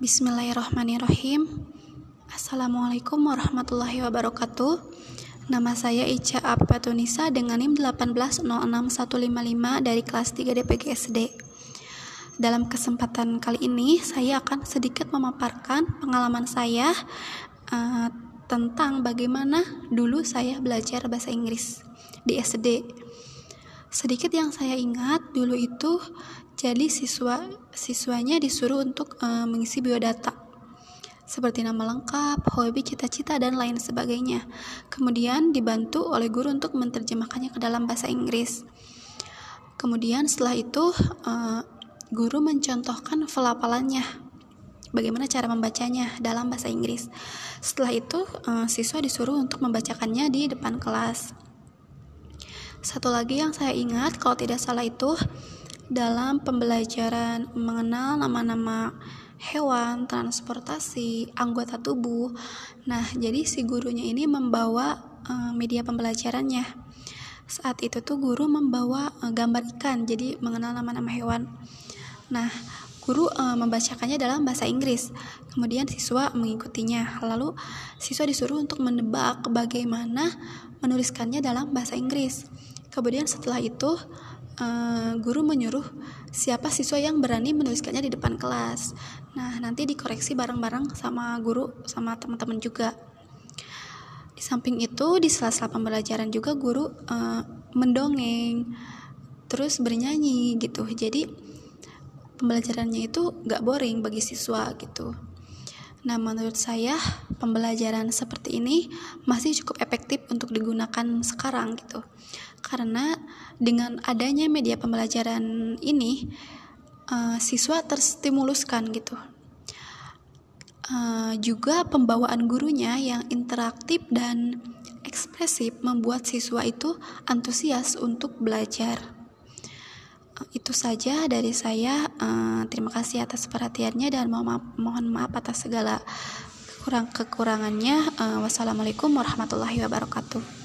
Bismillahirrahmanirrahim. Assalamualaikum warahmatullahi wabarakatuh. Nama saya Ica Apatunisa dengan NIM 1806155 dari kelas 3 DPG SD. Dalam kesempatan kali ini, saya akan sedikit memaparkan pengalaman saya uh, tentang bagaimana dulu saya belajar bahasa Inggris di SD. Sedikit yang saya ingat dulu itu jadi siswa siswanya disuruh untuk uh, mengisi biodata seperti nama lengkap, hobi, cita-cita, dan lain sebagainya. Kemudian dibantu oleh guru untuk menerjemahkannya ke dalam bahasa Inggris. Kemudian setelah itu uh, guru mencontohkan pelafalannya, bagaimana cara membacanya dalam bahasa Inggris. Setelah itu uh, siswa disuruh untuk membacakannya di depan kelas. Satu lagi yang saya ingat kalau tidak salah itu dalam pembelajaran mengenal nama-nama hewan, transportasi, anggota tubuh. Nah, jadi si gurunya ini membawa uh, media pembelajarannya. Saat itu tuh guru membawa uh, gambar ikan, jadi mengenal nama-nama hewan. Nah, guru uh, membacakannya dalam bahasa Inggris. Kemudian siswa mengikutinya. Lalu siswa disuruh untuk menebak bagaimana menuliskannya dalam bahasa Inggris. Kemudian setelah itu uh, guru menyuruh siapa siswa yang berani menuliskannya di depan kelas. Nah, nanti dikoreksi bareng-bareng sama guru sama teman-teman juga. Di samping itu, di sela-sela pembelajaran juga guru uh, mendongeng, terus bernyanyi gitu. Jadi pembelajarannya itu gak boring bagi siswa gitu. Nah, menurut saya pembelajaran seperti ini masih cukup efektif untuk digunakan sekarang gitu. Karena dengan adanya media pembelajaran ini uh, siswa terstimuluskan gitu. Uh, juga pembawaan gurunya yang interaktif dan ekspresif membuat siswa itu antusias untuk belajar itu saja dari saya. Uh, terima kasih atas perhatiannya dan mohon maaf, mohon maaf atas segala kurang kekurangannya. Uh, wassalamualaikum warahmatullahi wabarakatuh.